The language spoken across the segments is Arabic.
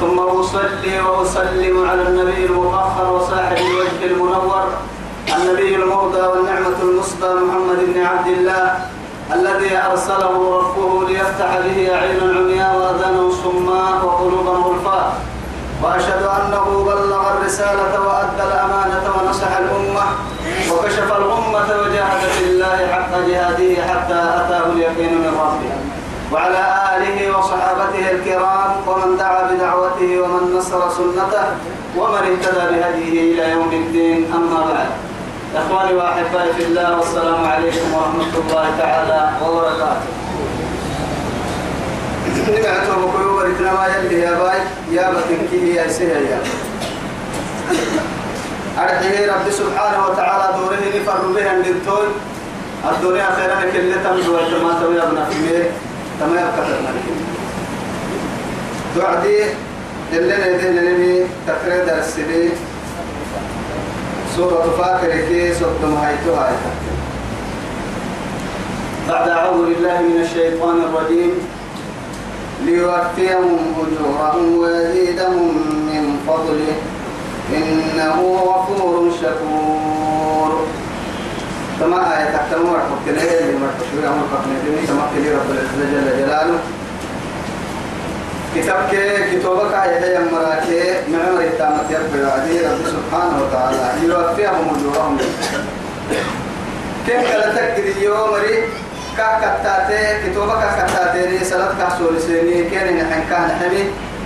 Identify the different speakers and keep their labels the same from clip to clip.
Speaker 1: ثم أصلي وأسلم على النبي المفخر وصاحب الوجه المنور النبي المهدى والنعمة المصدى محمد بن عبد الله الذي أرسله ربه ليفتح به أعين عمياء وأذانا صماء وقلوبا غلفاء وأشهد أنه بلغ الرسالة وأدى الأمانة ونصح الأمة وكشف الأمة وجاهد في الله حق جهاده حتى أتاه اليقين من ربه. وعلى آله وصحابته الكرام ومن دعا بدعوته ومن نصر سنته ومن اهتدى بهديه إلى يوم الدين. أما بعد إخواني وأحبائي في الله والسلام عليكم ورحمة الله تعالى وبركاته. نبعته بقيوب ما سبحانه وتعالى دوره نفر به عند التول الدنيا خيرا كل تمدو وتما توي ابن فيه. تما يبقى توعدي اللي ندين نمي تقريد السبيل سورة فاكر كي سورة مهيتو هاي. بعد أعوذ بالله من الشيطان الرجيم. ليوفيهم أجورهم ويزيدهم من فضله. إنه غفور شكور. كما آية تحتمل مرحبا اللي مرحبا مرحبا دمي تمكن رب العزة جل جلاله. كتابك كتابك آية يا مراكي معمر التامة يربي وعدي رب سبحانه وتعالى. يوفيهم أجورهم كيف قال تكري يوم كاكتاتي كتابك كاكتاتي سلط كاسول سيني كان نحن كان حمي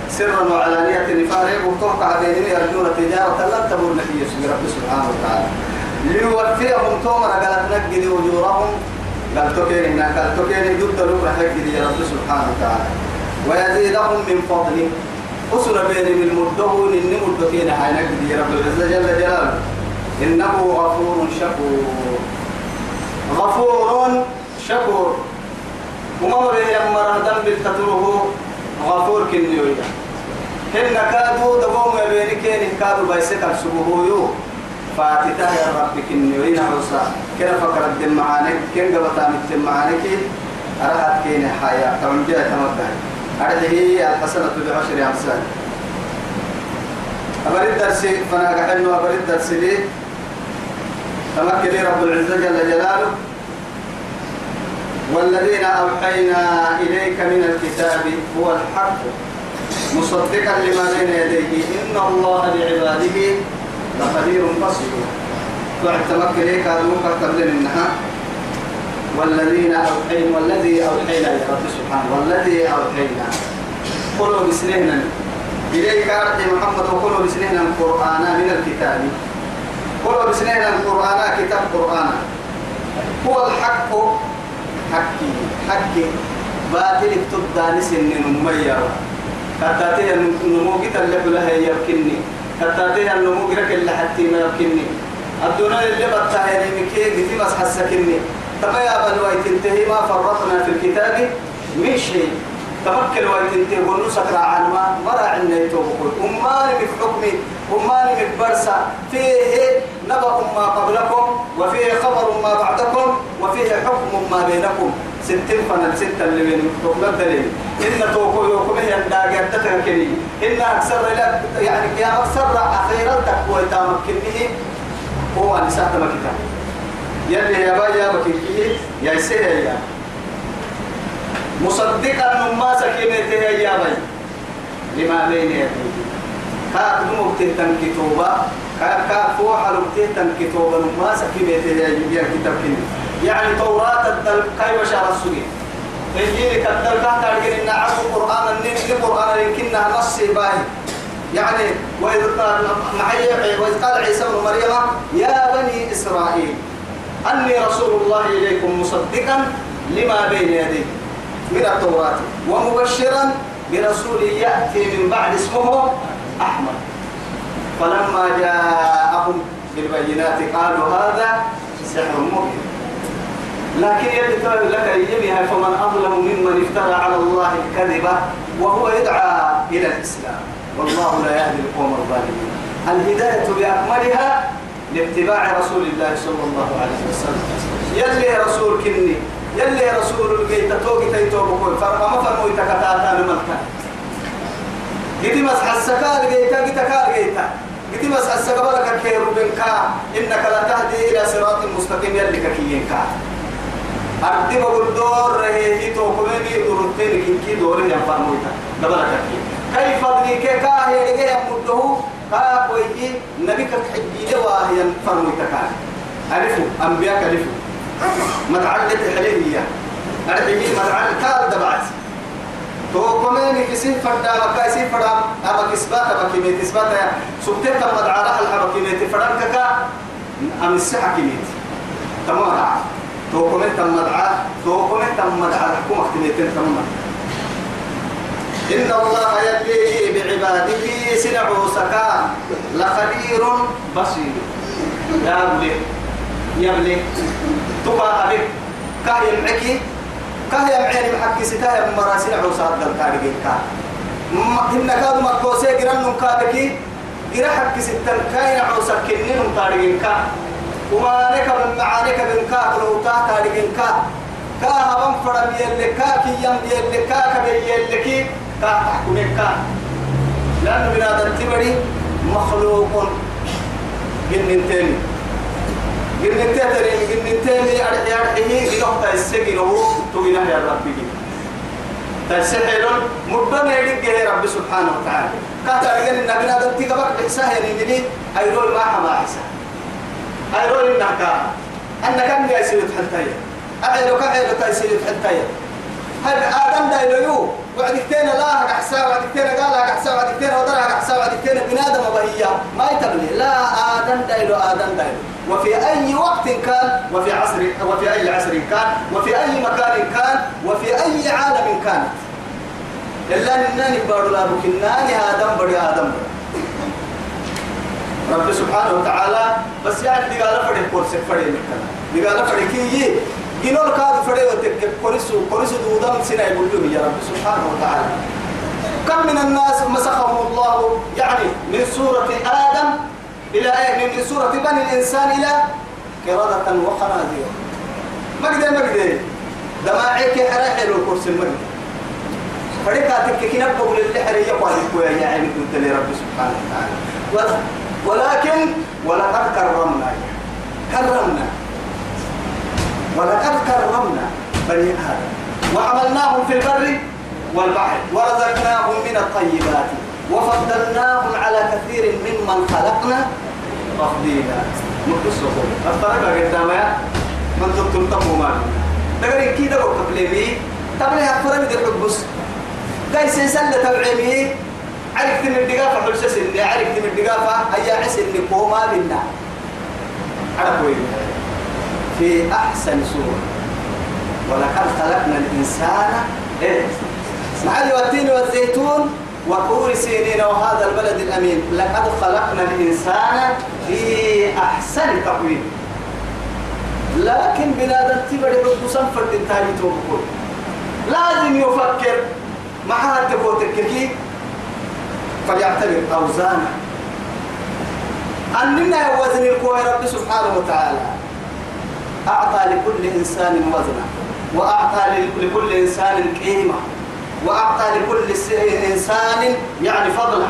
Speaker 1: سرا وعلانية نفارق وطرق عبيدين يرجون تجارة لن تبور نبي رب سبحانه وتعالى. ليوفيهم تومر قالت نجد أجورهم. قال تكيني هنا قال تكيني ضد لكرة حقد يا رب سبحانه وتعالى. ويزيدهم من فضله. أسر بين من مده إن مدكين هاي نجد يا رب العزة جل جلاله. إنه غفور شكور. غفور شكور. وما هو يمر دم بالتتره غفور كنيويا هن كادوا دقوم يبينك إن كادوا بيسك السبوه يو. فاتتا يا رب كنيوين عوسا كنا فكر الدم معانك كن قبطان الدم معانك أرهد كين حياة تمجيه تمكن أرده الحسنة بعشر أمثال. أبرد الدرس فأنا قحنه أبرد الدرس لي. تمكن رب العزة جل جلاله. والذين أوحينا إليك من الكتاب هو الحق. مصدقا لما بين يديه. إن الله بعباده لخبير بصير بعد تمكن إليك هذا قبل إنها والذين أوحينا والذي أوحينا يا رب سبحانه. والذي أوحينا. قلوا بسنهنا إليك أرض محمد وقلوا بسنهنا القرآن من الكتاب. قلوا بسنهنا القرآن كتاب قرآن. هو الحق. حكي حكي باطل تبدا لسن مميرا كتاتي النمو جت اللي بلها يمكنني كتاتي النمو جرك اللي حتى ما يمكنني. الدنيا اللي بتاعي مكي جتي بس حسكني تما يا بنو تنتهي ما فرطنا في الكتاب من شيء. تمكن ويتنتهي ونسك عن ما مرا عنا يتوبكم أمان في حكمي أمان في برسا فيه نبأ ما قبلكم وفيه خبر ما بعدكم وفيه حكم ما بينكم. ستين فنا ستة اللي بينكم دليل إن توكو يوكم هي الداقة تتركني. إن أكثر يعني يا أكثر أخيرا تقوى تامكنه. هو نساء تمكتها يلي يا باي يا بكي يا سيدي يا مصدقا مما سكينته يا باي لما بين يديه كاك نمك كتوبة كاك فوح لك كتوبة مما سكينته يا كتاب يعني توراة الدل كيف شعر السجين إنجيل كالدل كان تارجين إن عبد القرآن النين القرآن لكنها نص باهي يعني وإذ قال وإذ قال عيسى بن مريم يا بني إسرائيل أني رسول الله إليكم مصدقا لما بين يديه من التوراة. ومبشرا برسول يأتي من بعد اسمه أحمد. فلما جاءهم بالبينات قالوا هذا سحر مبين. لكن يلي لك يجمعها فمن أظلم ممن افترى على الله الكذب وهو يدعى إلى الإسلام. والله لا يهدي القوم الظالمين. الهداية بأكملها لاتباع رسول الله صلى الله عليه وسلم. يلي رسول كني يلي رسول الجيت توقي تيتوب كل فرق ما فرموا يتكتاتا نملكا قدي مسح السكال جيتا جيتا كال جيتا قدي مسح السكال كيرو بنكا إنك لا تهدي إلى صراط مستقيم يلي كيينكا أردي بقول دور رهي تو كمني دورتين كي دور يا فرموتا دبلك كيف أدري كيف هي رجع يمده كا كويجي نبي كحجي جواه ين فرموتا كان ألفوا أنبياء ألفوا متعلق عليه أرحمي متعلق كار دبعت تو كمني كسي فردا مكا كسي فردا أبا كسبات أبا كميت كسبات سبتة مدعارة الحبا كميت. فردا كا أم السحة كميت. تمام تو كمنت مدعى تو كمنت مدعى حكومة كميتين تمام إن الله يلي بعباده سنع سكان لخبير بصير. يا ابني ابني. تقع بك كاي معكي. كاي معين محكي ستايا مراسل عوسات الكارجين كا إن كادو مكوسي جرن كادكي جرا حكي ستن كاي عوسات كنين كارجين كا وما لك من معانك من كا لو تا كارجين كا كا هبم فرم يلي كا كي يم يلي كا كبي يلي كي. كا تحكمك كا لأنه بنادم تبري مخلوق. جنين تاني. جنين تاني جنين تاني أرحي أرحيه إنه تأسجي له توينه يا ربي تسحلون مدن يدك يا رب سبحانه وتعالى كاتا رجال النبي هذا تيجا بك بحساه دي أيرول ما حما حسا أيرول إنك أنك أنك يسير تحلتايا أعيرك أعيرك يسير تحلتايا هل آدم دا يلو وعدكتين لا كحسا وعدكتين قال كحسا وعدكتين ودرها كحسا وعدكتين بنادم وهي ما يتبني لا آدم دا يلو آدم دا يلو وفي أي وقت كان وفي عصر وفي أي عصر كان وفي أي مكان كان وفي أي عالم كانت إلا نناني بارو لا بكناني آدم بري آدم. رب سبحانه وتعالى بس يعني دي قال فريق كورس فريق نكنا دي قال فريق كي جنول كاد فريق وتك كورسو كورسو دودام سنا يقولوا يا رب سبحانه وتعالى. كم من الناس مسخهم الله يعني من سورة آدم إلى إية من سورة بني الإنسان إلى قردة وخنازير. ما قدر ما قدر. دماعيك حراح له الكرسي المجد فريقاتك نبقوا للحر لكويا يا عيني كنت لرب سبحانه وتعالى. ولكن ولقد كرمنا. كرمنا. ولقد كرمنا بني آدم. وعملناهم في البر والبحر. ورزقناهم من الطيبات. وفضلناهم على كثير ممن خلقنا تفضيلا. مقصه الطريقة قدامها من تبتم تبو ما دقري كي دقو قبلي تبلي هفرا بدي حبس داي سيسل تبعيمي عرفت من الدقافة حلسة سنة. عرفت من الدقافة هيا عسن كوما بنا. عرفوا في أحسن صورة. ولقد خلقنا الإنسان. إيه؟ معلي والتين والزيتون. وطور سينين وهذا البلد الأمين لقد خلقنا الإنسان في أحسن تقويم. لكن بنادم تبري رب سنفر تنتهي توبكول لازم يفكر. مع هذا تكوتك فليعتبر أوزانا. أننا وزن الكوي رب سبحانه وتعالى. أعطى لكل إنسان وزنا وأعطى لكل إنسان قيمة. وأعطى لكل إنسان يعني فضلا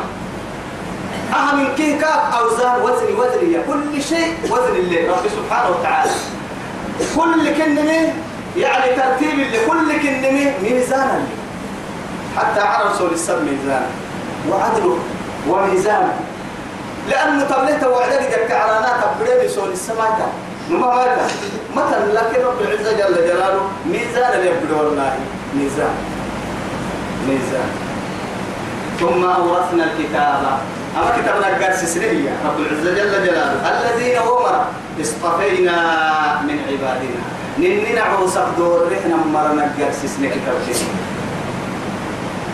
Speaker 1: أهم كي كاف أوزان وزن وزنية كل شيء وزن الله رب سبحانه وتعالى. كل كلمة يعني ترتيب لكل كلمة ميزانا حتى على رسول السب ميزانا وعدله وميزانا لأنه تبلته وعدك دك عرانا تبريد رسول السماء نما ماذا مثلا لكن رب العزة جل جلاله ميزان يبدو والله. ميزان. ميزان ثم أورثنا الكتاب. أما كتابنا قرس سنية رب العزة جل جلاله. الذين هم اصطفينا من عبادنا. نننا عوصة دور رحنا مرنا قرس سنية كتاب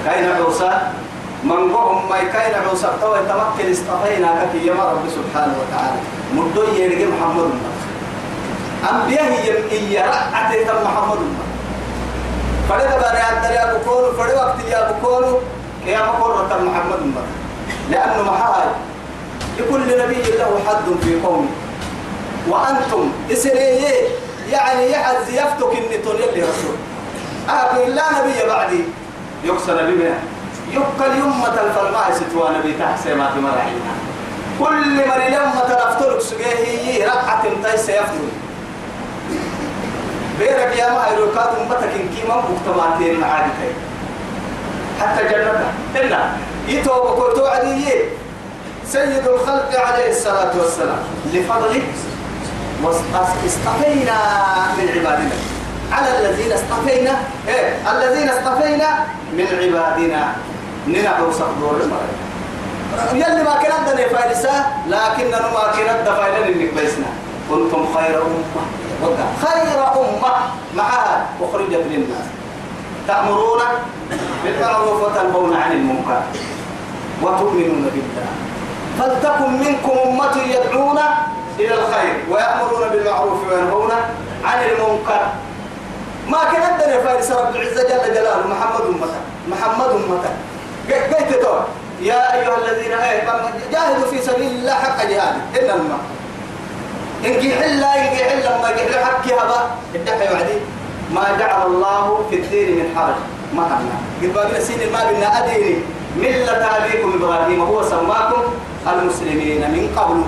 Speaker 1: كاين عوصة من قهم ما يكاين عوسر تو يتمكن استفينا كي يا رب سبحانه وتعالى. مدو يرجع محمد. أنبياء هي يا رأتي محمد. فرد بني عبد يا بكون فرد وقت يا بكون يا بكون رتم محمد لأنه محاج لكل نبي له حد في قومه. وأنتم إسرائيل يعني يحز يفتك النتون يلي رسول أقول لا نبي بعدي. يقصى نبي يبقى اليوم الفرماء ستوى نبي تحسي ما في مرحينا. كل من اليوم تلفترك سجيه رقعة تيس يفتر بيرك يا ما يروكات أمتك إن كيما مكتماتين معادتين حتى جنة إلا. يتوب كنتو عدي سيد الخلق عليه الصلاة والسلام. لفضلك واصطفينا من عبادنا. على الذين اصطفينا إيه. الذين اصطفينا من عبادنا. ننعو صدور المرأة. يلي ما كان عندنا فايلسا لكن ما كان عندنا فايلين انك بيسنا كنتم خير أمة. خير أمة معها أخرجت للناس. تأمرون بالمعروف وتنهون عن المنكر وتؤمنون بالله. فلتكن منكم أمة يدعون إلى الخير ويأمرون بالمعروف وينهون عن المنكر. ما كان عندنا فارس رب العزة جل جلاله محمد أمته محمد أمته. قيت يا أيها الذين آمنوا جاهدوا في سبيل الله حق جهاد إن الماء إن حلا إن حلا ما جحل حكي هبا الدحي وعدي. ما جعل الله في الدين من حرج. ما هنا قد باقي سين ما بنا أديني. ملة أبيكم إبراهيم. هو سماكم المسلمين من قبل.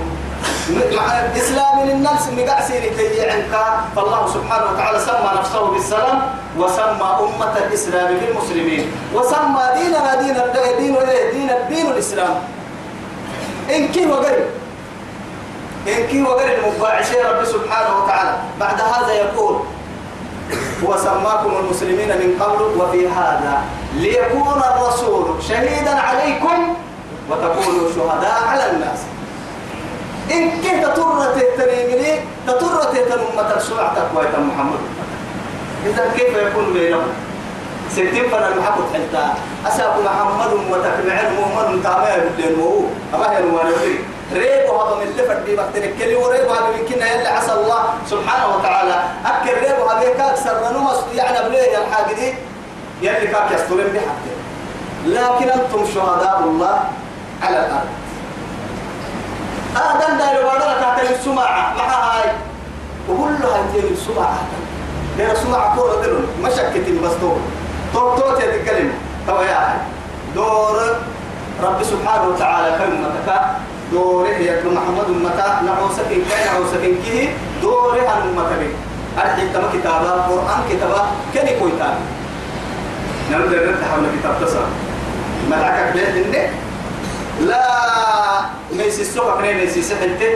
Speaker 1: إسلام للنفس مقعسين تيعنك فالله سبحانه وتعالى سمى نفسه بالسلام وسمى أمة الإسلام بالمسلمين. وسمى ديننا دين الدين دين الدين الإسلام. إن كي وقرب. إن كي وقرب المباعشين رب سبحانه وتعالى. بعد هذا يقول هو سماكم المسلمين من قبل وفي هذا. ليكون الرسول شهيدا عليكم وتكونوا شهداء على الناس. إن كنت ترى تتنيمني تترى تتنم سمعتك ويتا محمد. إذا كيف يكون بينهم؟ ستين فنا المحبط حتى أساق محمد وتكمعين مؤمن تامع بالدين وهو أما هي نوانوي ريب هذا من اللي فردي بكتير كلي وريب هذا يمكن يلا عسى الله سبحانه وتعالى. أكل ريب هذا أكثر نمس يعني بليه الحاجة دي. يلي كاك يستلم بحقه لكن أنتم شهداء الله على الأرض. آدم دايلو بارا تحت السماعة مع هاي. وقول له هاي السماعة ده سماعة كورة دلون مشكتين بس تو. تو تو تتكلم. تو يا دور رب سبحانه وتعالى كلمتك دوره يا محمد متى نعوسك إن كان نعوسك إن كيه دوره عن متى أرحي تما كتابة قرآن كتابة كني كويتان نرد نتحول كتاب تصل ملعكك ليه لا ميسي السوق كنين ميسي سحنته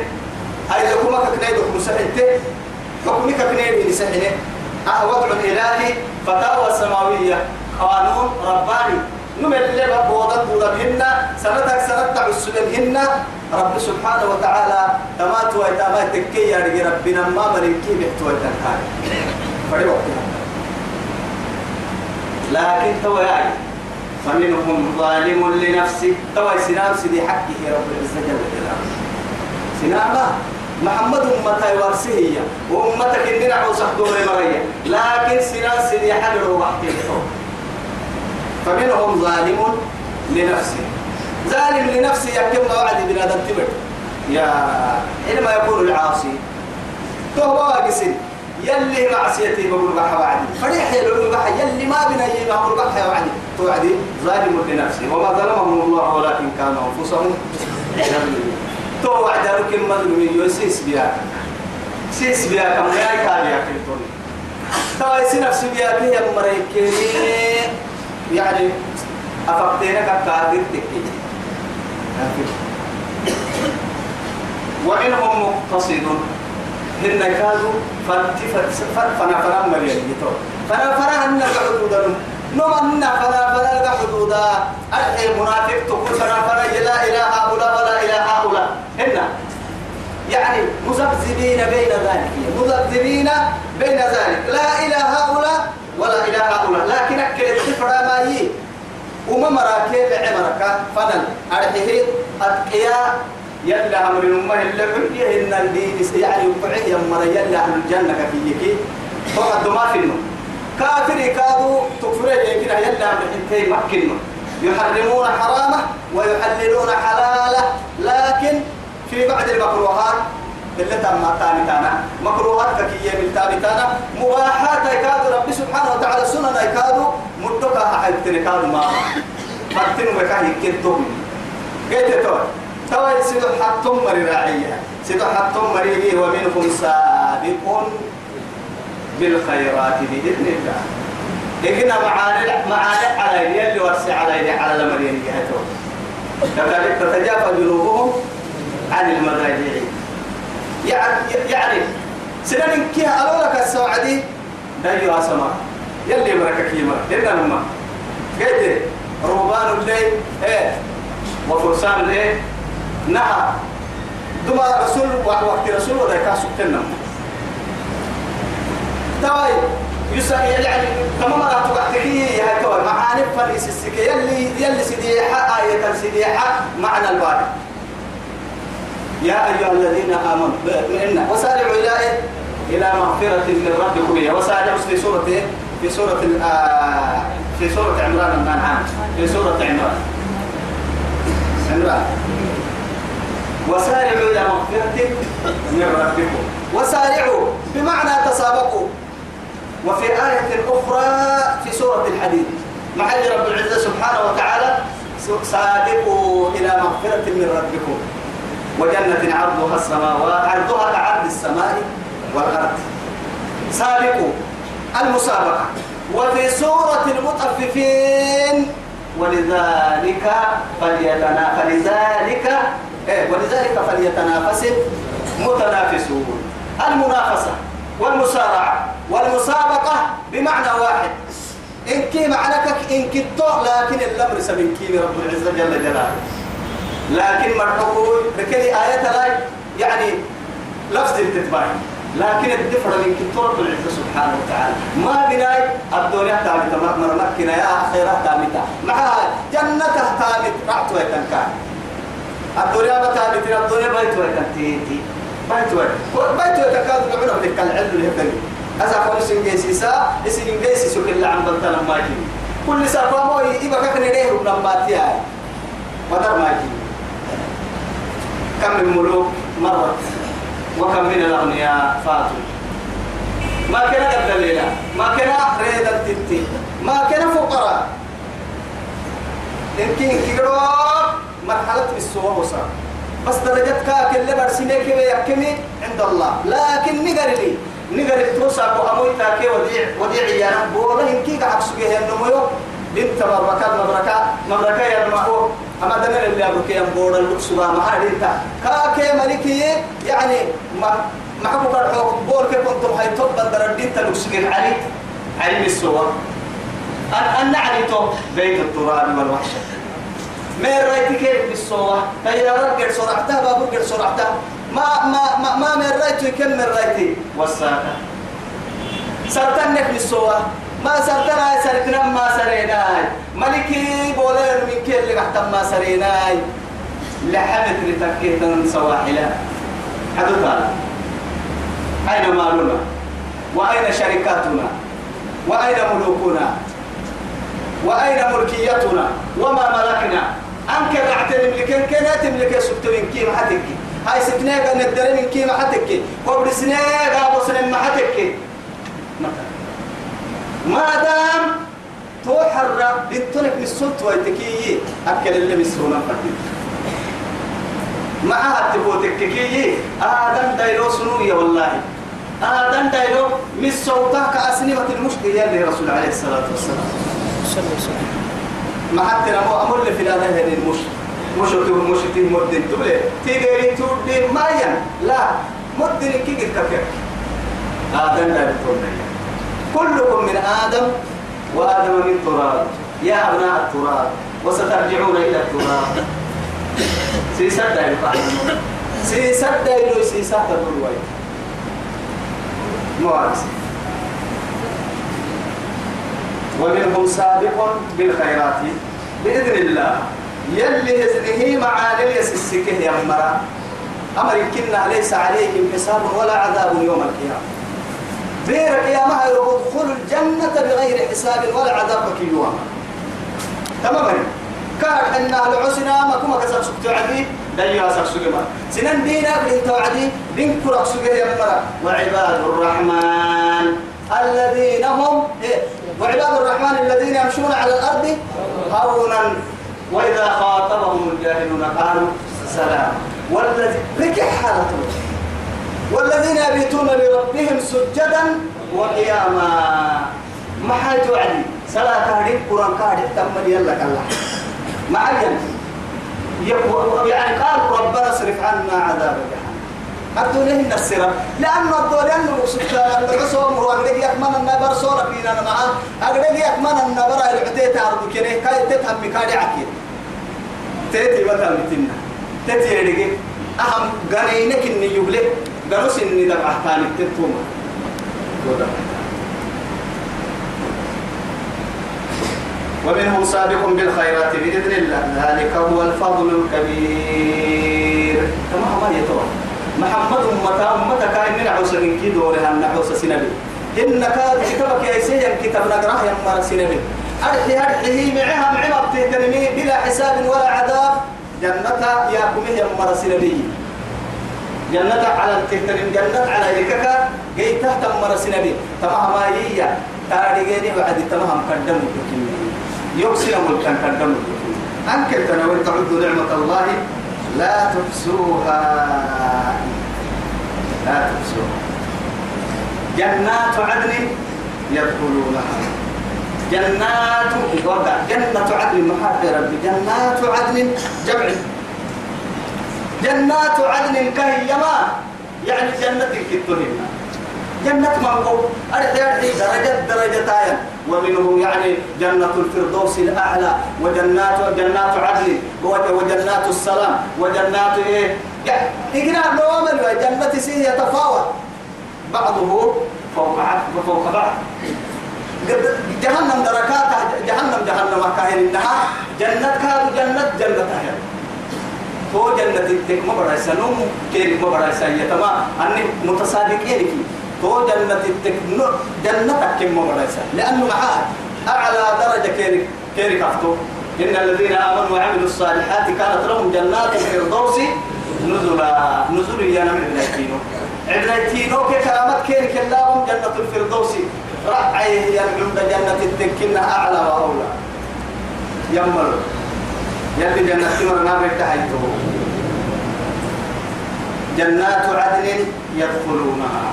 Speaker 1: هاي لكم كنين لكم سحنته حكمك كنين سحنه أه وضع إلهي فتاوى سماوية قانون رباني. نمر اللي بوضت بوضبهن سنتك سنت عسلمهن رب سبحانه وتعالى تمات ويتاما تكي يا ربنا ما مريكي بحتوى التنكار فريق لكن تو يعني فمنهم ظالم لنفسه. تو سنام سيدي حقه رب العزة جل جلاله. سنام محمد أمتا يورسيه وأمتك إننا عوسح دور مرية لكن سنام سيدي حلو وحكي فمنهم ظالم لنفسه. ظالم لنفسه يكتب وعد بنادم تبر يا حينما يكون العاصي فهو واقسم يلي معصيتي بقول بحا وعدي فريح يلو بحا يلي ما بنا بقول بحا وعدي توعدي ظالم لنفسه. وما ظلمهم الله ولكن كانوا أنفسهم توعد لك مظلوم يوسيس بيا سيس بيا كم يا كان يا كنتون تو نفس بيا كي مريكي يعني أفقتنا كقادر تكي. وإنهم مقتصدون هن كادوا فنا فنا مريم يتو. فنا فنا هن حدودا نما هن فنا فنا حدودا أرحي منافق تقول فنا فنا لا إله هؤلاء ولا إله هؤلاء. هن يعني مذبذبين بين ذلك. مذبذبين بين ذلك. لا إله هؤلاء ولا إله هؤلاء لكن أكل التفرى ما يي وما مراكي لعمرك فنل أرحيه. أتقيا. يلا أمر الأمة اللي عيه إن اللي يعني يقعيه يمر. يلا أهل الجنة كفيك. فقد ما في النوم كافر كادوا تكفر يمكن يلا أمر حنتين مكنه يحرمون حرامه ويحللون حلاله. لكن في بعض المكروهات اللي تم تاني تانا. مكروهات كي من تاني تانا. مباحات يكاد ربي سبحانه وتعالى سنن يكاد مدك حيبتن كاد ما. فتن وكاه يكتم قلت تو تو سيدو حتم مري راعية. سيدو حتم مري ومنهم سابق بالخيرات بإذن الله. إحنا معاني معاني على يلي ورسي على على المريم جهته كذلك تتجافى جنوبهم عن المضاجع. يعني يعني سنن كي قالوا لك السوعدي دايو اسما يلي مركك يما لنا لما قلت رهبان الليل إيه. وفرسان الايه نهى. دما رسول وقت رسول ولا كاسو تنم. تواي يسا يعني تمام لا تقعتكي يا توي معاني فليس السكي. يلي يلي سيدي حق آية سيدي حق معنى الباري. يا أيها الذين آمنوا إن وسارعوا إلى إيه؟ إلى مغفرة من ربكم وسارعوا في سورة إيه؟ في سورة آه في سورة عمران الأنعام في سورة عمران. عمران. وسارعوا إلى مغفرة من ربكم. وسارعوا بمعنى تسابقوا. وفي آية أخرى في سورة الحديد. مع رب العزة سبحانه وتعالى سابقوا إلى مغفرة من ربكم. وجنة عرضها السماوات عرضها كعرض السماء والأرض. سابقوا المسابقة. وفي سورة المطففين ولذلك فليتنافس فلذلك إيه ولذلك فليتنافس متنافسون المنافسة والمسارعة والمسابقة بمعنى واحد. إن كي معناك إن كتو لكن الأمر سبين كي رب العزة جل جلاله. لكن مرحبو بكل آية لا يعني لفظ التتباعي لكن الدفر من كتور العزة سبحانه وتعالى. ما بناي الدنيا تامتا مرمكنا يا خيرات تامتا معها جنة تامت رعت ويتنكا الدنيا بتامت الدنيا بيت ويتنتيتي بيت ويت بيت ويتكاد نعمل بك العلم الهبني أسا قول سنجيسي سا سنجيسي سكل عن بلتنا ما كل سافا مو يبقى كني ده ربنا هاي ودر ما كم من ملوك مرت وكم من الأغنياء فاتوا. ما كان قد الليلة ما كان ريد التتي ما كان فقراء. يمكن كيرو مرحلة السوء وصار بس درجة كاك اللي برسينيك ويحكمي عند الله. لكن نقر لي. نقر التوسع تاكي وديع وديع يا رب. والله يمكن قاعد سجيه النمو بنت مبركات مبركات مبركات يا المعروف أما دنا اللي أبوك يا بورا اللبس ما ما هذه أنت كاك ملكي يعني ما حكوا كرحوا بور كيف كنتم هاي توب بدر الدين تلوسجين علي علم السوا أن أن عليته بيت التراب والوحشة ما رأيت كيف بالسوا. فإذا رجع سرعتها بابو رجع سرعتها ما ما ما ما من رأيت كم من رأيتي. والساقة سرتنك بالسوا. ما سرتنا سرتنا ما سريناي. ملكي بولين من كل اللي قحتم ما سريناي. لحمت لتكيه سواحلا حدث هذا. أين مالنا؟ وأين شركاتنا؟ وأين ملوكنا؟ وأين ملكيتنا؟ وما ملكنا؟ أنك أعتني ملكين كنا تملك سبت من كيما حتك. هاي ستناك ندري من كيما حتك. وابن سناك أبو سنين ما حتك ما دام توحر بنتونك من السلط ويتكي أكل اللي مسرونا فتن معها تبوتك كي آدم دايلو سنوية والله. آدم دايلو من صوتك كأسنمة المشكلة يلي رسول عليه الصلاة والسلام. ما حتى نمو أمر في الأذى هذه المش مش تقول مش تي مدن تقول تيجي تقول ما ين لا. مدن كي قد كفر آدم لا يقول كلكم من آدم وآدم من تراب. يا أبناء التراب وسترجعون إلى التراب. سيسد دايلو سيسد دايلو سيسد دايلو مو عارف. ومنهم سابق بالخيرات. بإذن الله يلي هزنه معاني يسسكه يا مرا أمر كنا ليس عليهم حساب ولا عذاب يوم القيامة. بيرك يا ما ادخلوا الجنة بغير حساب ولا عذاب يوم تماما. كار أن العسنا ما كما كسر سكت عدي دايما سر سكما سنن دينا بنت وعدي بين كرك مرا وعباد الرحمن الذين هم إيه؟ وعباد الرحمن الذين يمشون على الأرض هونا. وإذا خاطبهم الجاهلون قالوا سلام. والذي لك حالته. والذين يبيتون لربهم سجدا وقياما. ما حاجة وعدي صلاة كهدي قرآن كهدي تم يلا كلا. معين يعني قال ربنا اصرف عنا عذاب جهنم. أدو له السرة لأن أنه سبحان العصوم هو أقدر يكمن النبر صورة فينا معه أقدر يكمن النبر العديت عرض كنه كاي تتهم بكاري عكيد تيتي وتم تنا تيتي يدقي أهم غنينك إني يبلغ قالوا إني دبع ثاني تتوما ومنهم سابق بالخيرات بإذن الله. ذلك هو الفضل الكبير. كما هو يتوى. محمد أمتا أمتا كائن من عوسى من كي دورها النحوس سنبي. إنك كتابك يا سيدي كتاب نقراه يا مار سنبي. أرحي أرحي معها معها بتهتنمي بلا حساب ولا عذاب. جنة يا كمه يا مار سنبي. جنة على التهتنم جنة على يكك جي تحت مار سنبي تمام ما هي؟ تاريخني بعد تمام قدم يكسر ملكا قدم أنكر تناول تعد نعمة الله؟ لا تحسوها لا تحسوها جنات عدن يدخلونها. جنات وقع جنة عدن محاط ربي جنات عدن جمع جنات عدن كهيما يعني جنة كتنين جنة منقو أرحي أرحي درجة درجة آية ومنه يعني جنة الفردوس الأعلى وجنات جنات عدن وجنات السلام وجنات إيه؟ يعني إقناع نوامل جنة سيه يتفاوت. بعضه فوق فوق بعض. جهنم دركات جهنم جهنم كاهن النهار جنة كاد جنة جنة هي تو جنة تك ما بڑا سنوم كير ما بڑا سيا تما أني متصادقين فيه تو جنة التك جنة كم مرسى لأنه معاه أعلى درجة كيرك كيرك أفتو إن الذين آمنوا وعملوا الصالحات كانت لهم جنات الفردوس نزلا نزل يا نمر اللايتينو عبلايتينو كرامات كيرك اللهم جنة الفردوس رعي هي عند جنة التكنة أعلى وأولى يمر يلي جنة تمر نار تحيته جنات عدن يدخلونها.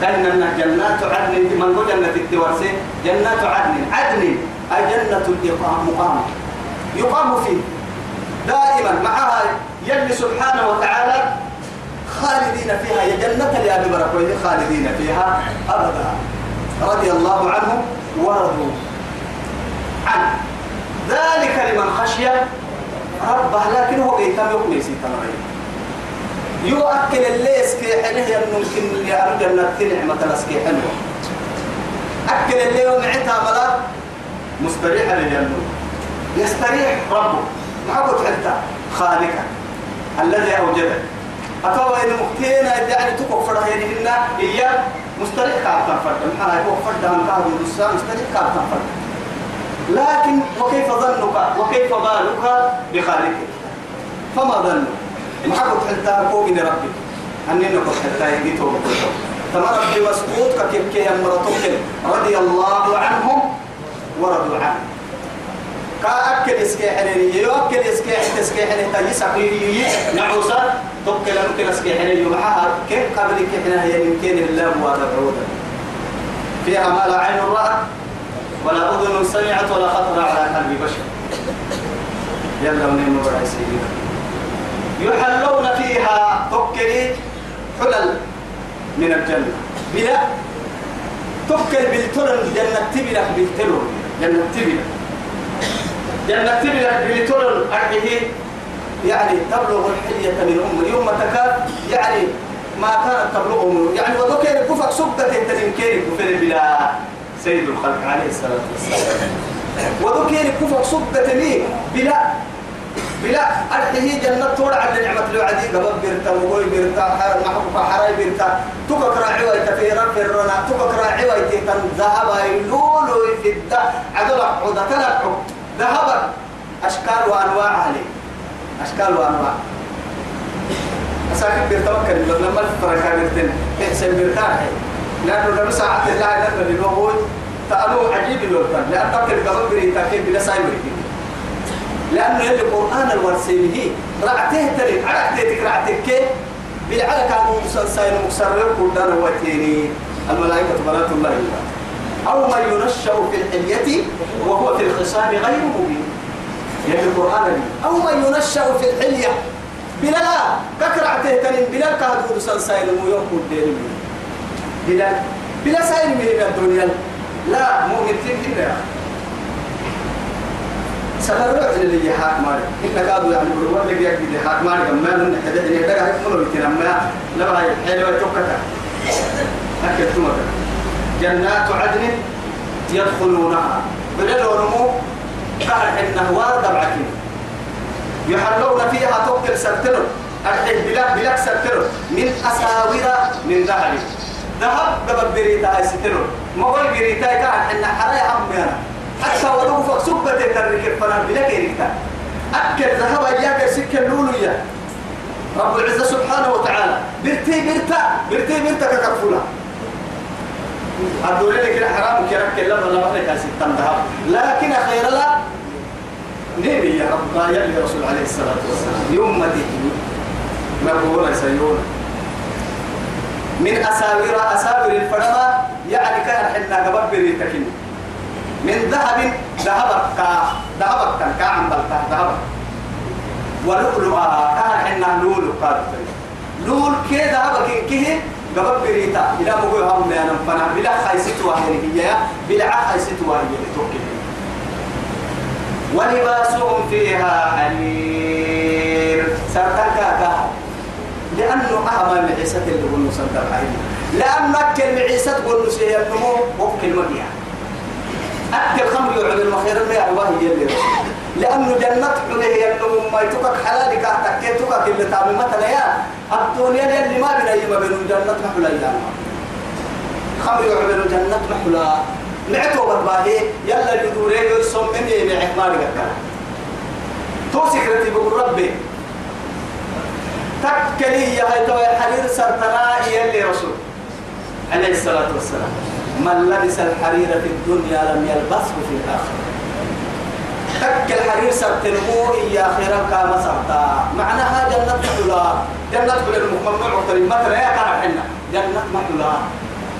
Speaker 1: كأننا جنات عدن من هو جنة التوارسين جنات عدن. عدن أي جنة الإقامة يقام فيه. دائما معها يلي سبحانه وتعالى خالدين فيها. يا جنة لأبي بركوه خالدين فيها أبدا. رضي الله عنهم ورضوا عنه. ذلك لمن خشي ربه لكن هو قيتم يقني سيطان يؤكل اللي اسكي حنه ممكن اللي أرجع لك نعمة الاسكي حلوة أكل اللي يوم عتها ملا مستريح للجنة يستريح ربه. ما قلت حتى خالقك الذي أوجدك أتوا إن مكتينا يعني تكو فرها يعني إن إياه مستريح كابتن فرد محانا يكون فرد عن كابتن مستريح كابتن فرد لكن وكيف ظنك؟ وكيف بالك بخالقك؟ فما ظنك؟ ما حكت حتى فوق ربي أني نقول حتى يجي توب تما ربي مسقوط كيف كي مرتوك رضي الله عنهم ورضوا عنه كأكل إسكي حنيني يأكل إسكي حتى إسكي حنيني تجي سقيري نعوسا توكل ممكن إسكي حنيني معها كيف قبل كي حنا هي يمكن الله وهذا فيها ما لا عين رأت. ولا أذن سمعت ولا خطر على قلب بشر. يلا وراء سيدنا. يحلون فيها تكري حلل من الجنة. بلا تكل بالترن جنة تبلا بالترن. جنة تبلا جنة تبلا بالترن أرحيه يعني تبلغ الحلية من أم يوم تكاد يعني ما كانت تبلغ من يعني وذكر كفك سبتة تنكير كفر بلا سيد الخلق عليه الصلاة والسلام. ودكين كفر صدة لي بلا بلا أرحيه جنة تورع على نعمة الوعدي قبل بيرتا وقوي بيرتا محبوبة حراي بيرتا. تكك راعي ويتفيرا فرنا تكك راعي ويتفن ذهب يلولو في الدا عدل عودة تلقع ذهب أشكال وأنواع عليه أشكال وأنواع. أساكن بيرتوكل لما الفرق بيرتن إحسن بيرتاح لأنه لما ساعة الله لأنه هو تألو عجيب الوطن لأن تبقى قبل بريتا كيف بلا سايبر لأنه القرآن الورسيله رعته تلك عرعته رعته كيف بالعلى كانوا مسلسين مكسرين كلنا وتيني الملائكة بنات الله أو ما ينشأ في الحلية وهو في الخصام غير مبين. يعني القرآن أو ما ينشأ في الحلية. بلا. ككرع تهتنين بلا كهدو مسلسين ويوم كلنا بلا بلا سائل من الدنيا. لا مؤمن كده سنروح اللي حاك مالك. إن كادوا يعني بروح اللي يجي اللي حاك مالك. ما من اللي يدري هاي منو بتنا ما لا هاي حلوة توكتا أكيد ثم جنات عدن يدخلونها. بدل ونمو قال إنه وارد بعكين يحلون فيها توكل سرتلو أرحل بلاك بلاك سرتلو من أساور من ذهب. ذهب قبل بريتا ستلو ما هو بريتا كان إن حرايا هم يعني حتى ولو فوق سبة ترك فنا بلا كيركتا أكل ذهب إياك سكة لولويا رب العزة سبحانه وتعالى. برتي برتا برتي برتا ككفولا. الدولة كده حرام كيرك لما لما لك ستة ذهب. لكن خير لا نبي يا رب يا رسول عليه الصلاة والسلام. يوم مديني مقبولة سيون من أساور أساور الفرما يعني كان حنا قبل بريتكين من ذهب ذهبك كا ذهبك كان كا عم بلتا ذهبك. ولؤلؤا كان حنا لولو قال لول كي ذهبك كيه قبل بريتا إلى مقول هم لأنا فنا بلا خيست واحد هي بلا خيست واحد توكل ولباسهم فيها حرير سرتك لأنه أهم معيسة اللي قلنا سنتر لأنك المعيسة قلنا سيئة النمو وكل مبيع. أكل خمر يعمل المخير ما يعواه يلي لأنه جنة حليه ينمو ما يتوكك حلالك أتكيتوكك اللي تعمل مثلا يا الدنيا اللي ما بين أيما بين جنة محلا يا خمر يعمل جنة محلا نعتو برباهي يلا يدوري يرسم من يمي عثمان قال تو سكرتي بقول ربي تكلي يا هاي تو حرير سرتنا يلي رسول. عليه الصلاة والسلام. من لبس الحرير في الدنيا لم يلبسه في الآخرة. تك الحرير سبتنمو يا خيرا كما سبتا معناها جنة حلا جنة حلا المقمع وقتل مثلا يا كان حنا. جنة محلا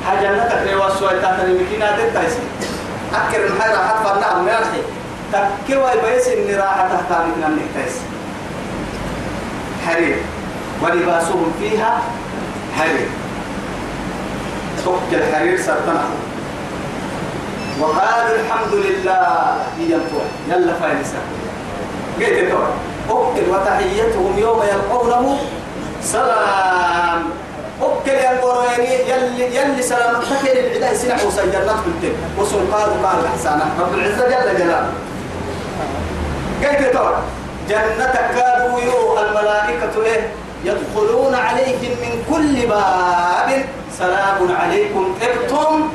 Speaker 1: ها جنة تكريوا سوى تاتني مكينة تتايسي أكر المحيرة حتى فرنا يرحي تكيوا يبيس إني راحة تحت من النكتايس حرير. ولباسهم فيها حرير. تك الحرير سرطنا وقالوا الحمد لله ينفع يلا فاينسا قلت تقول أكل وتحيتهم يوم يلقونه سلام. أكل ينقروني يلي يلي سلام. تكل العداء سنع وسجلت قلت وسنقاد قال الحسانة رب العزة جل جلاله. قلت تقول جنتك كادوا يو الملائكة إيه؟ يدخلون عليهم من كل باب. سلام عليكم ابتم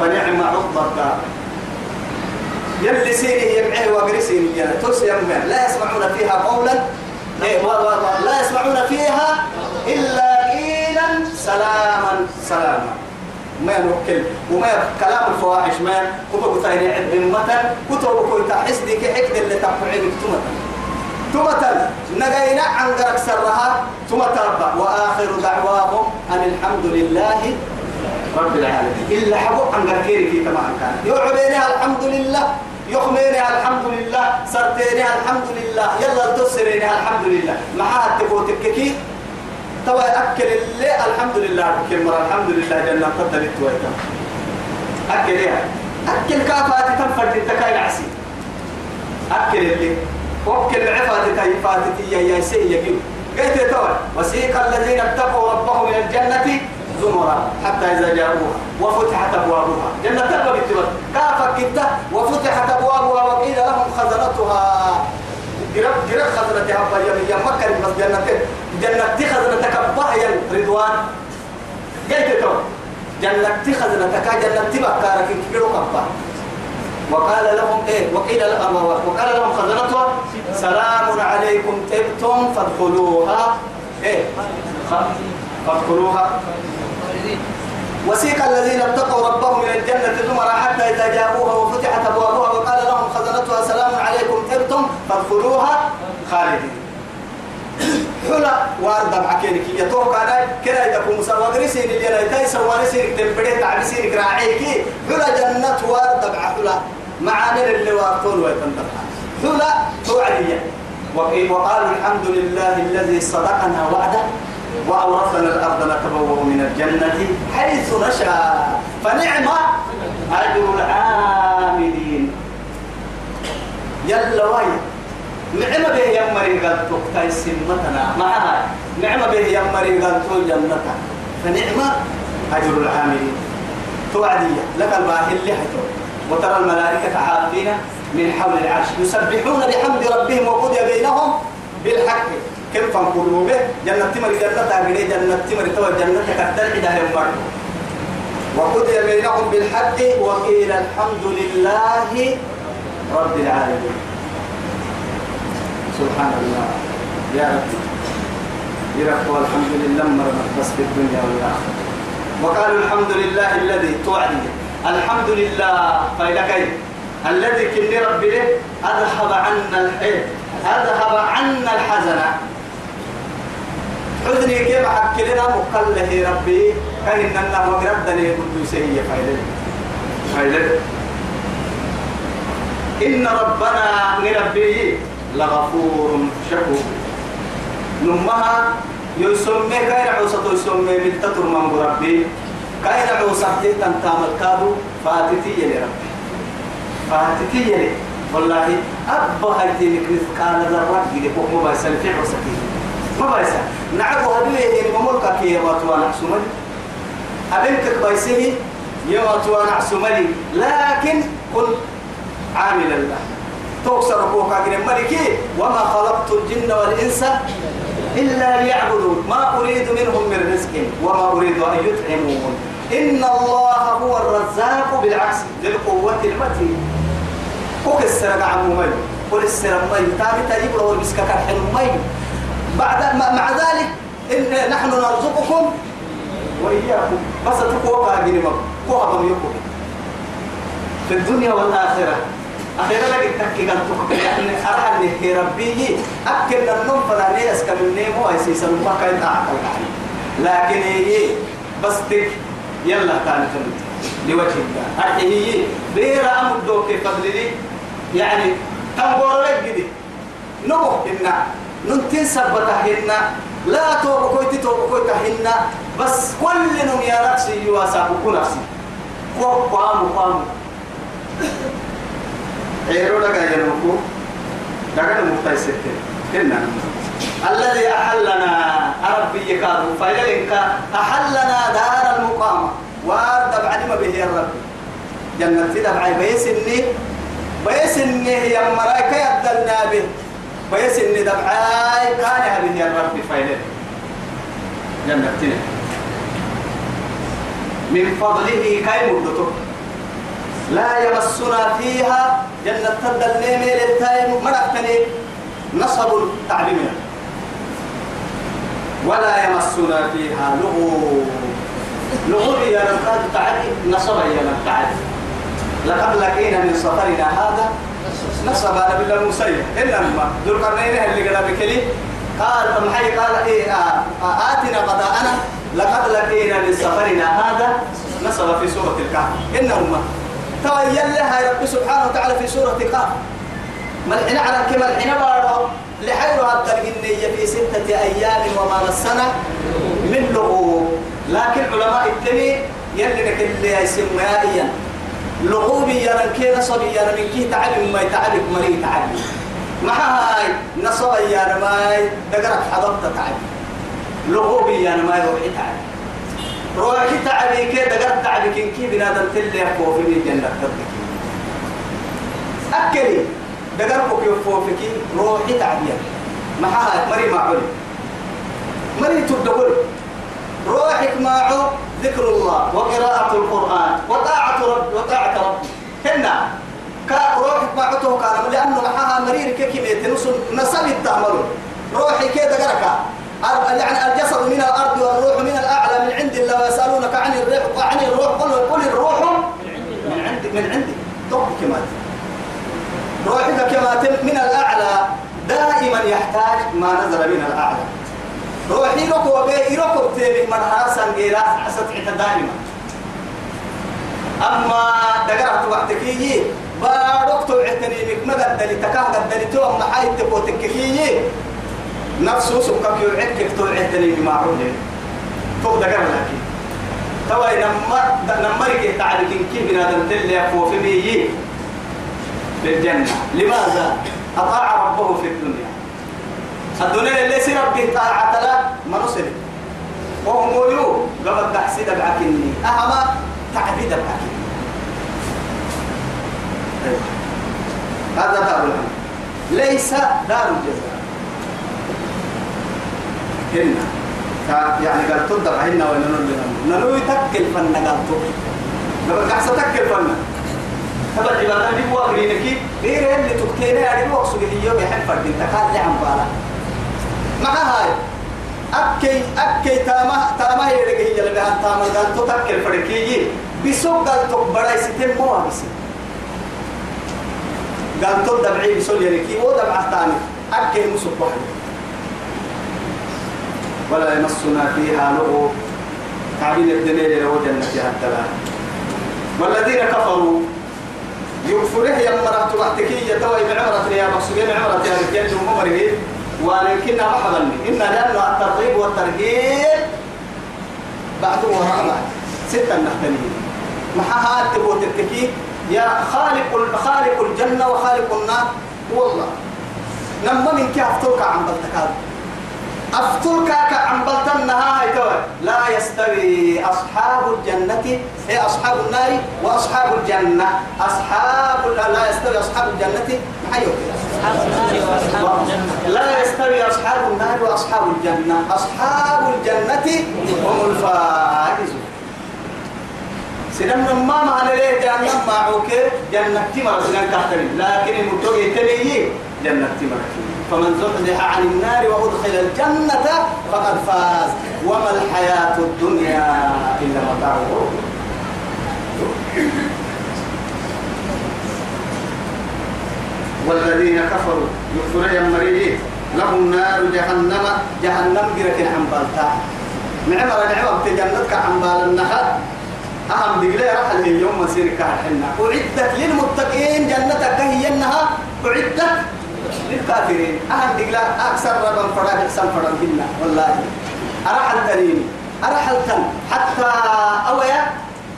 Speaker 1: فنعم عقب الدار. يلي سيني يمعيه وقرسيني تس يمع لا يسمعون فيها قولا. لا يسمعون فيها إلا قيلا. سلاما سلاما. ما نوكل. وما كلام الفواحش ما. كتب تاني عد مثل كتب كنت حسدي كحكد اللي تقعين تمثل تمثل نجينا عن قرك سرها. تمثل وآخر دعواهم أن الحمد لله رب العالمين. إلا حبو عن قركيري في تمام كان. يعبينها الحمد لله يخمينها الحمد لله سرتينها الحمد لله يلا تسرينها الحمد لله. معها تفوتك كي؟ توا أكل اللي الحمد لله أكل مرة الحمد لله جنة قدرت ويتا. أكل إيه أكل كافات تنفرد التكاين عسي أكل اللي وكل عفات تيفات يا يا سي يجيب قلت توا وسيق الذين اتقوا ربهم من الجنة زمرا حتى إذا جاءوها وفتحت أبوابها. جنة تبقى بالتبت كافة كتا وفتحت أبوابها وقيل لهم خزنتها. جرب جرب خزنتها بيا يا مكة بس جنة جنة خزنتك بها رضوان. جيت تو جنة خزنتك جنة تبقى كارك كيلو كبا وقال لهم إيه؟ وقيل لهم وقال لهم خزنتها سلام عليكم تبتم فادخلوها. إيه؟ فادخلوها. وسيق الذين اتقوا ربهم إلى الجنة زمرا حتى إذا جاءوها وفتحت أبوابها وقال لهم خزنتها سلام عليكم تبتم فادخلوها. خالدين. حلا وارد معكينك يتوقع كذا كنا يدكم مسوى سين اللي أنا تاي سوى سين تنبدي تعبي سين راعيكي حلا جنة وارد مع حلا. معاني اللي واقول ويتنبه حلا توعدية. وقالوا الحمد لله الذي صدقنا وعده وأورثنا الأرض نتبوأ من الجنة حيث نشاء. فنعم أجر العاملين. يلا وين نعم به يا مري قال تقتاي سمتنا. معها نعم به يا مري قال تو جنتها فنعم أجر العاملين. توعدية. لك الباهي اللي حتو وترى الملائكة عارفين من حول العرش. يسبحون بحمد ربهم وقضي بينهم بالحق. كم فانقلوا به. جنة تمر جنة تاقري جنة تمر تو جنة كتل عدا يمر وقضي بينهم بالحق. وقيل الحمد لله رب العالمين. سبحان الله. يا رب. يرفع الحمد لله مرمت بس في الدنيا والآخرة. وقالوا الحمد لله الذي توعد الحمد لله. فإلى الذي كن ربي له أذهب عنا الحين أذهب عنا الحزن. حزني كيف حكي لنا مقله ربي؟ كأن إننا وقردني قدوسية فإلى فإلى إن ربنا نربي لغفور شكور. نمها يسمى كاين عوسة يسمى من تطر من ربي كاين عوسة تنتام الكادو فاتتي يلي ربي. فاتتي يلي. والله أبا هاي مثقال ذرة جدي فوق ما بيسال في عوسة ما بيسال نعبو هدوية يعني مملكة كي يواتوا نحسمني أبنك بيسه يواتوا نحسمني لكن كن عاملا له توكسر فوق ملكي وما خلقت الجن والإنس إلا ليعبدون. ما أريد منهم من رزق وما أريد أن يطعمون. إن الله هو الرزاق بالعكس ذي القوة المتين السرق عن مي السرق مي. تابي تجيب له المسكة كرحن مي. بعد مع ذلك إن نحن نرزقكم وإياكم. بس تقوى باقي قوة يكون في الدنيا والآخرة. أخيرا لك التكي قال تكي يعني أرحل لك ربي أكل النوم فلاني أسكن النيم ويسي سلم ما كان أعقل لكن هي بس تك يلا تاني تنت لوجه الله هذه هي بير أمر دوك فضل لي يعني تنبور لك جدي نبو إنا ننتين سبتهن لا توبكويت توبكويتهن بس كل نم يا نفسي يواسابكو نفسي قوام قوام عيرو لك ينوكو لك المفتاي كنا الذي أحلنا ربي يكادو فإليك أحلنا دار المقامة وارد بعلم به الرب جنة دبعي بيسني بيسني هي مرايك يدلنا به بيسني دبعي كان به الرب فإليك جنة من فضله كي مدته لا يمسنا فيها جنة تدل نيمي للتايم مرقتني نصب تعليمنا ولا يمسنا فيها لغو. لغو يا نمتاد تعدي نصب يا نمتاد لقد لقينا من سفرنا هذا. نصب أنا بالله المسيح إلا ما. ذو القرنين اللي قال بكلي قال محي قال إيه آه آه آتنا قضاءنا. لقد لقينا من سفرنا هذا. نصب في سورة الكهف. إنهما. تويل لها رب سبحانه وتعالى في سورة قاف. ملحنا على كما الحين بارو. لحيرها التلقينية في ستة أيام وما مسنا من لغوب. لكن علماء التني يلي لك اللي يسمى لغوبي يا كي نصبي يا من كي تعلم ما يتعلم مري تعلم. ما هاي نصب يا ما دقرك حضرت تعلم لغوبي يا ما يروح تعلم روحي تعبي كي دقر تعبي كي كي بنادم تلي يفو في الجنة تبكي. أكلي دقر بك يفو في كي روحي تعبي محاها مري معولي مري تدقل روحك معه ذكر الله وقراءة القرآن وطاعة رب وطاعة ربي. هنا كروحك معته كان لأنه محاها مرير كيكي نسب التعمل روحي كده قركا يعني الجسد من الأرض والروح من الأعلى من عند الله ويسألونك عن الروح عن الروح قل قل الروح من عندك من عندك طب كما روحك كما من الأعلى دائما يحتاج ما نزل من الأعلى. روحي لك وبي لك بتيري من حسن غير حسد دائما. أما دقرت وقتكي بارك توعتني بك ما قدرت تكاه قدرت تو ما حي تكوتكي نفسه سكك يوعدك توعتني بمعروف تو دقر لكن. توا نمر نمرك تعلق كيف بنادم تلي فوق في مية للجنة لماذا؟ أطاع ربه في الدنيا. الدنيا اللي سير به طاعة لا ما نصر وهم يو قبل تحسيد بعكني أهما تعبيد بعكني هذا دار ليس دار الجزاء. هنا يعني قال تدر هنا وننو ننو يتكل فن قال تدر قبل قعسة تكل فن تبع عبادة دي واقرينك. غير اللي تكتيني على الوقت اللي يوم يحب فرد انت. قال لي عم بالا. مع هاي. أكي أكي تاما تاما هي اللي هي اللي بهان تاما. قال تتكل فركي بسوق قال تكبر يستم مو بس قال تود دبعي بسول يركي ودبع ثاني أكي مصبح ولا يمسنا فيها لغو تعبين الدنيا لو جنة حتى والذين كفروا يكفره يا مرة تبعتكي يتوي بعمرة يا مقصودين عمرة يا رجال عمره. ولكن حضرني إن لأنه الترغيب والترهيب بعده وراء ستة نحتنين محاها تبوت التكي. يا خالق خالق الجنة وخالق النار. والله نما من كيف توقع عن بلتكاد أفترك عن بلتنها لا يستوي أصحاب الجنة هي أصحاب النار وأصحاب الجنة. أصحاب لا يستوي أصحاب الجنة. حيو. لا يستوي أصحاب النار وأصحاب الجنة. أصحاب الجنة هم الفائزون سنم ما معنى ليه جهنم معوك؟ جنة تمر سنن كحترين لكن المتوقع تليه جنة تمر فمن زحزح عن النار وأدخل الجنة فقد فاز. وما الحياة الدنيا إلا متاع والذين كفروا يكفرون يمريه لهم نار جهنم. جهنم جرك عن بالتا نعمر نعمر تجنتك عن بال النهر أهم دقلي رحل هي يوم مسير كهحنا أعدت للمتقين جنتك هي إنها أعدت للكافرين أهم دقلا أكثر ربا فراد أحسن فراد هنا والله. أرحل تنين أرحل تن حتى أويا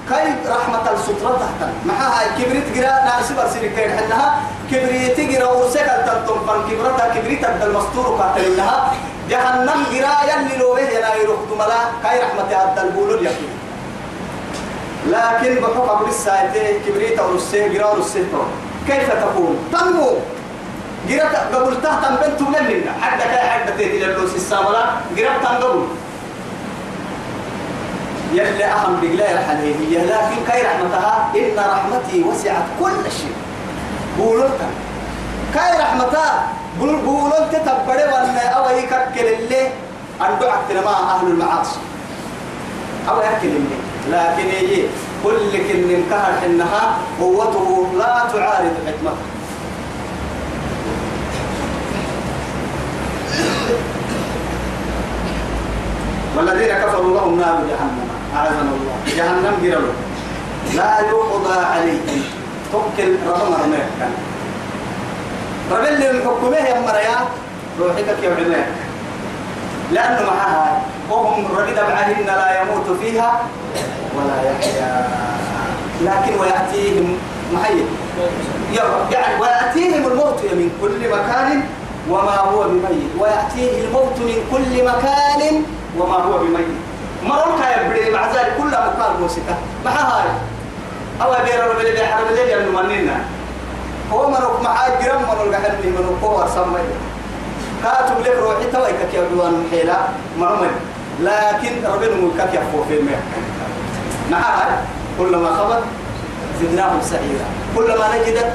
Speaker 1: كي رحمة السترة تحت معها كبريت قراء ناس برسل كير حنها. كبريت قراء ورسل تلتم فان كبرتها كبريت المستور قاتلنها جهنم قراء يلي لو به يناير ملا. كي رحمة عبد البول اليقين لكن بحق قبل الساعتين كبريت أو السي قراء السي كيف تكون تنمو. قراء قبل تحت بنت لنا. حتى كاي حتى تيتي للوس السامرة قراء تنقبل يلي أهم بقلاء الحنيهية لكن كاي رحمتها؟ إن رحمتي وسعت كل شيء. قولوا كاي رحمتها؟ قول قولوا تتبري وأن أو يككل اللي أن دعك مع أهل المعاصي. أو يأكل اللي. لكن يجي كل كل انكهر إنها قوته لا تعارض حكمته. والذين كفروا لهم نار جهنم. أعاذنا الله. جهنم قرلوا لا يقضى عليهم. توكل ربما رميك كان. رب اللي يا مريا روحك يا عميك. لأنه معها وهم ربد بعهن لا يموت فيها ولا يحيا. لكن ويأتيهم محي يعني ويأتيهم الموت من كل مكان وما هو بميت. ويأتيه الموت من كل مكان وما هو بميت. مرون كاي بدي مع كلها مقال موسيقى. ما هاي؟ أو بير رب اللي بيحرم اللي يلو مننا هو منوك مع جرام منوك حلمي منوك هو سمي كاتب لك روحي توي كي أدوان حيلا مرمي. لكن ربنا ملكك يفو في الماء مع هاي؟ كلما خبط زدناهم سعيرا. كلما نجدت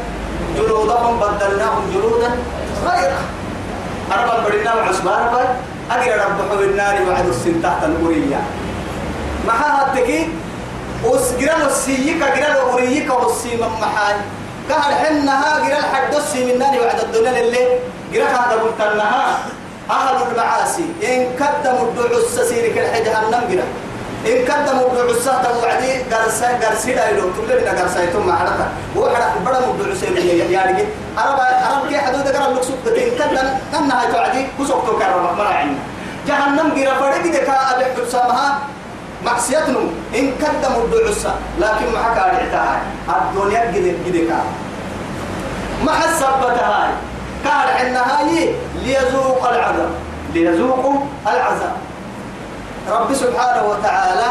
Speaker 1: جلودهم بدلناهم جلودا. غيرها أربع بدنا وعصبان بل أجر رب حول النار وعد السن تحت الأورية. ما هاتكي وس جرال السيك جرال الأوريك والسيم محاي كهر حنها جرال حد السيم النار وعد الدنيا اللي جرال هذا قلت أهل المعاصي إن قدموا الدعوس سيرك الحجهنم جرال إن قدموا الدعوسة توعدي قرسا قرسي دايلو تقول لنا قرسا يتم حركة وحرك بڑا مدعوسة يا رجل. أرب أرب كي حدود قرا لك سوق إن قدم أنها توعدي كسوق تو كرر مرا عنا جهنم جرا فرق دك أبي حسامها معصيتنا إن قدموا الدعوسة لكن ما حكى عليها الدنيا جد جدك ما حسبتها كان عندها ليذوق العذاب. ليذوقوا العذاب. رب سبحانه وتعالى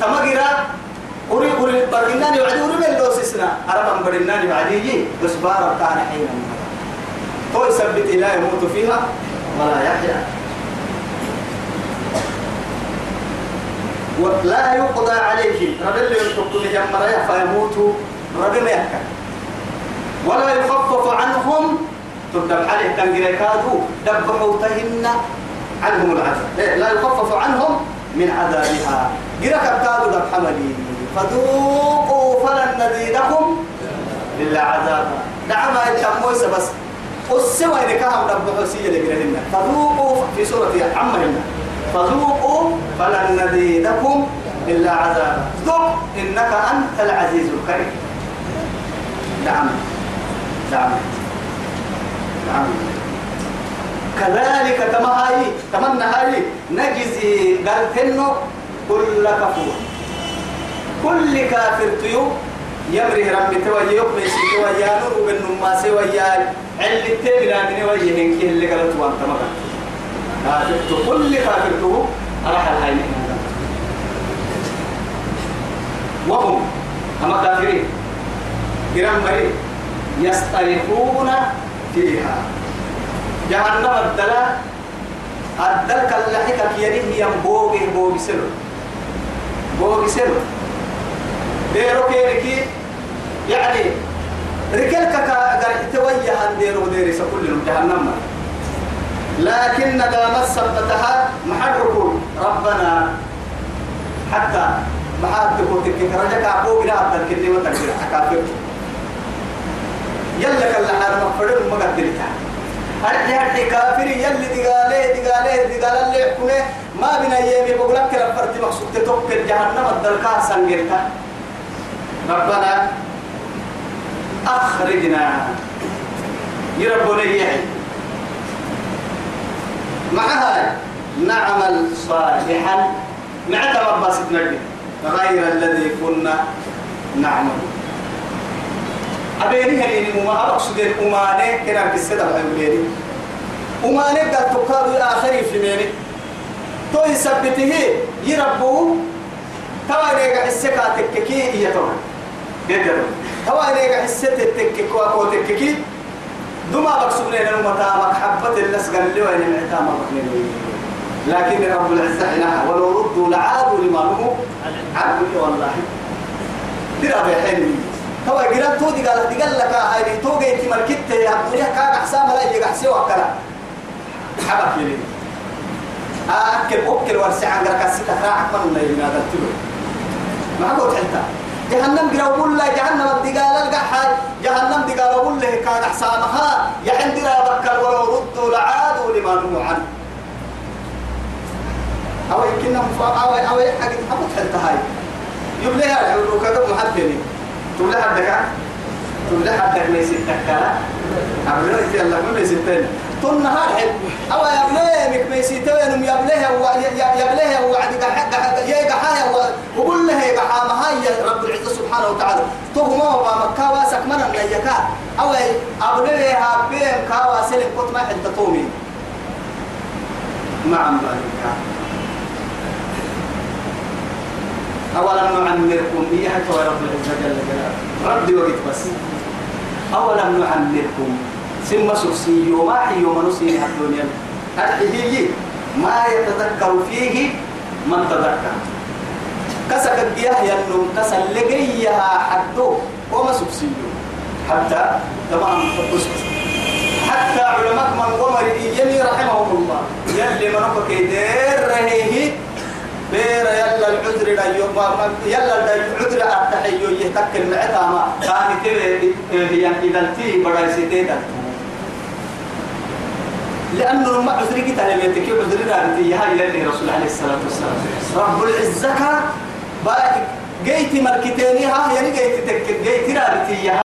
Speaker 1: تمغرا أري أري برناني وعدي أري من لو سسنا أربع برناني بعدي بس بار كان حين هو يثبت لا يموت فيها ولا يحيا. ولا يقضى عليه رب اللي يحكم جمرا فيموت رب ما يحكم ولا يخفف عنهم. تدب عليه تنقل كادو دبحوا تهن عنهم العذاب. لا يخفف عنهم من عذابها. جرك ابتادوا ذب حملي فذوقوا فلن نزيدكم إلا عذابا. نعم التمويس بس والسوى إذا كان رب حسية لجرهن فذوقوا في سورة عمهن فذوقوا فلن نزيدكم إلا عذابا. ذوق إنك أنت العزيز الكريم. نعم. نعم. نعم. كذلك كما هاي تمنى هاي نجزي قالتنو كل كفور. كل كافر تيو يمره ربي توجه يقبل سوى يا نور بن ما سوى يا علي تبلا من وجه هنك اللي قالت وانت ما كافر كل كافر تو راح الهاي وهم أما كافرين. جرام مريض. يستريحون فيها. جهنم الدلا الدلك اللحكة كيانيه ينبوغي بوغي سلو. بوغي سلو. ديرو كيركي يعني رجلك كا توجه عن ديرو ديري سكل جهنم. لكن دام ثبتها محرك ربنا حتى محاتك وتكك رجك عبوك لا أبدل كلمة تكبير حكافر يلا كلا حرم فرد مقدرتها. هرتي هرتي كافر يلي دقاله دقاله دقاله اللي يحكمه ما بنا يمي بقول لك رفرت مقصود تتوكل جهنم الدلكا سنجلتا ربنا أخرجنا. يربنا يحي معها نعمل صالحا. مع تمبس نجد غير الذي كنا نعمل. أبيني هني وما أقصد الأمانة كنا كسر أبيني أمانة قد تقال الآخر في ميني تو يثبته يربو توا نيجا حسك تككي هي توا يدر توا نيجا حسك تككي كوا تككي دما بقصبنا لنا متى محبة الناس قال لي وين معتام لكن رب العزة حينها ولو ردوا لعادوا لما نهوا عنه والله. ترى بحلمي هو جيران تو دي قال دي قال لك هاي تو جاي أنت مركت يا الدنيا كان حسام لا يجي حسي وكلا حبك لي أكل اوكل ورسع عن قرك سيتا راح من لا ينادى تلو. ما قلت انت جهنم جرا بقول لا جهنم دي قال القحاي جهنم دي قال بقول له كان حسامها يا عندنا بكر ولو ردوا لعادوا لما نهوا عنه. أو يمكن أو أو حاجة حبت هاي. يبليها يقولوا كذا محدني تقول لها حدك ليس تكلا أبليه يلا ما ليس تاني تقول نهار حد أو يا مك ليس تاني يا بليه يا بليه وعد حق يا جحايا وقول له يا جحا ما هي رب العزة سبحانه وتعالى. تو ما هو مكة واسك من النيكا أو أبليه هابين كاوا سلك كنت ما حد تومي مع مالك أولم نعمركم إياها رب العزة جل جلاله ردي وقت بس. أولم نعمركم ثم سوسي وما حي وما نسي الدنيا. الحجيجي ما يتذكر فيه من تذكر. كسك الجيه ينم كسل لقيها حدو. وما سوسي حتى تمام حتى علماء من قمر يلي رحمهم الله. يلي منك كيدير رهيه. بير يلا العذر لا يوم يلا العذر التحيو يتكل معتا ما كان تبي هي إذا تي بڑا سيتي لأنه ما عذر كتا لم يتكي عذر رابطي هاي يلي رسول عليه الصلاة والسلام. رب العزة باك جيتي مركتيني ها يعني جيتي تك جيتي رابطي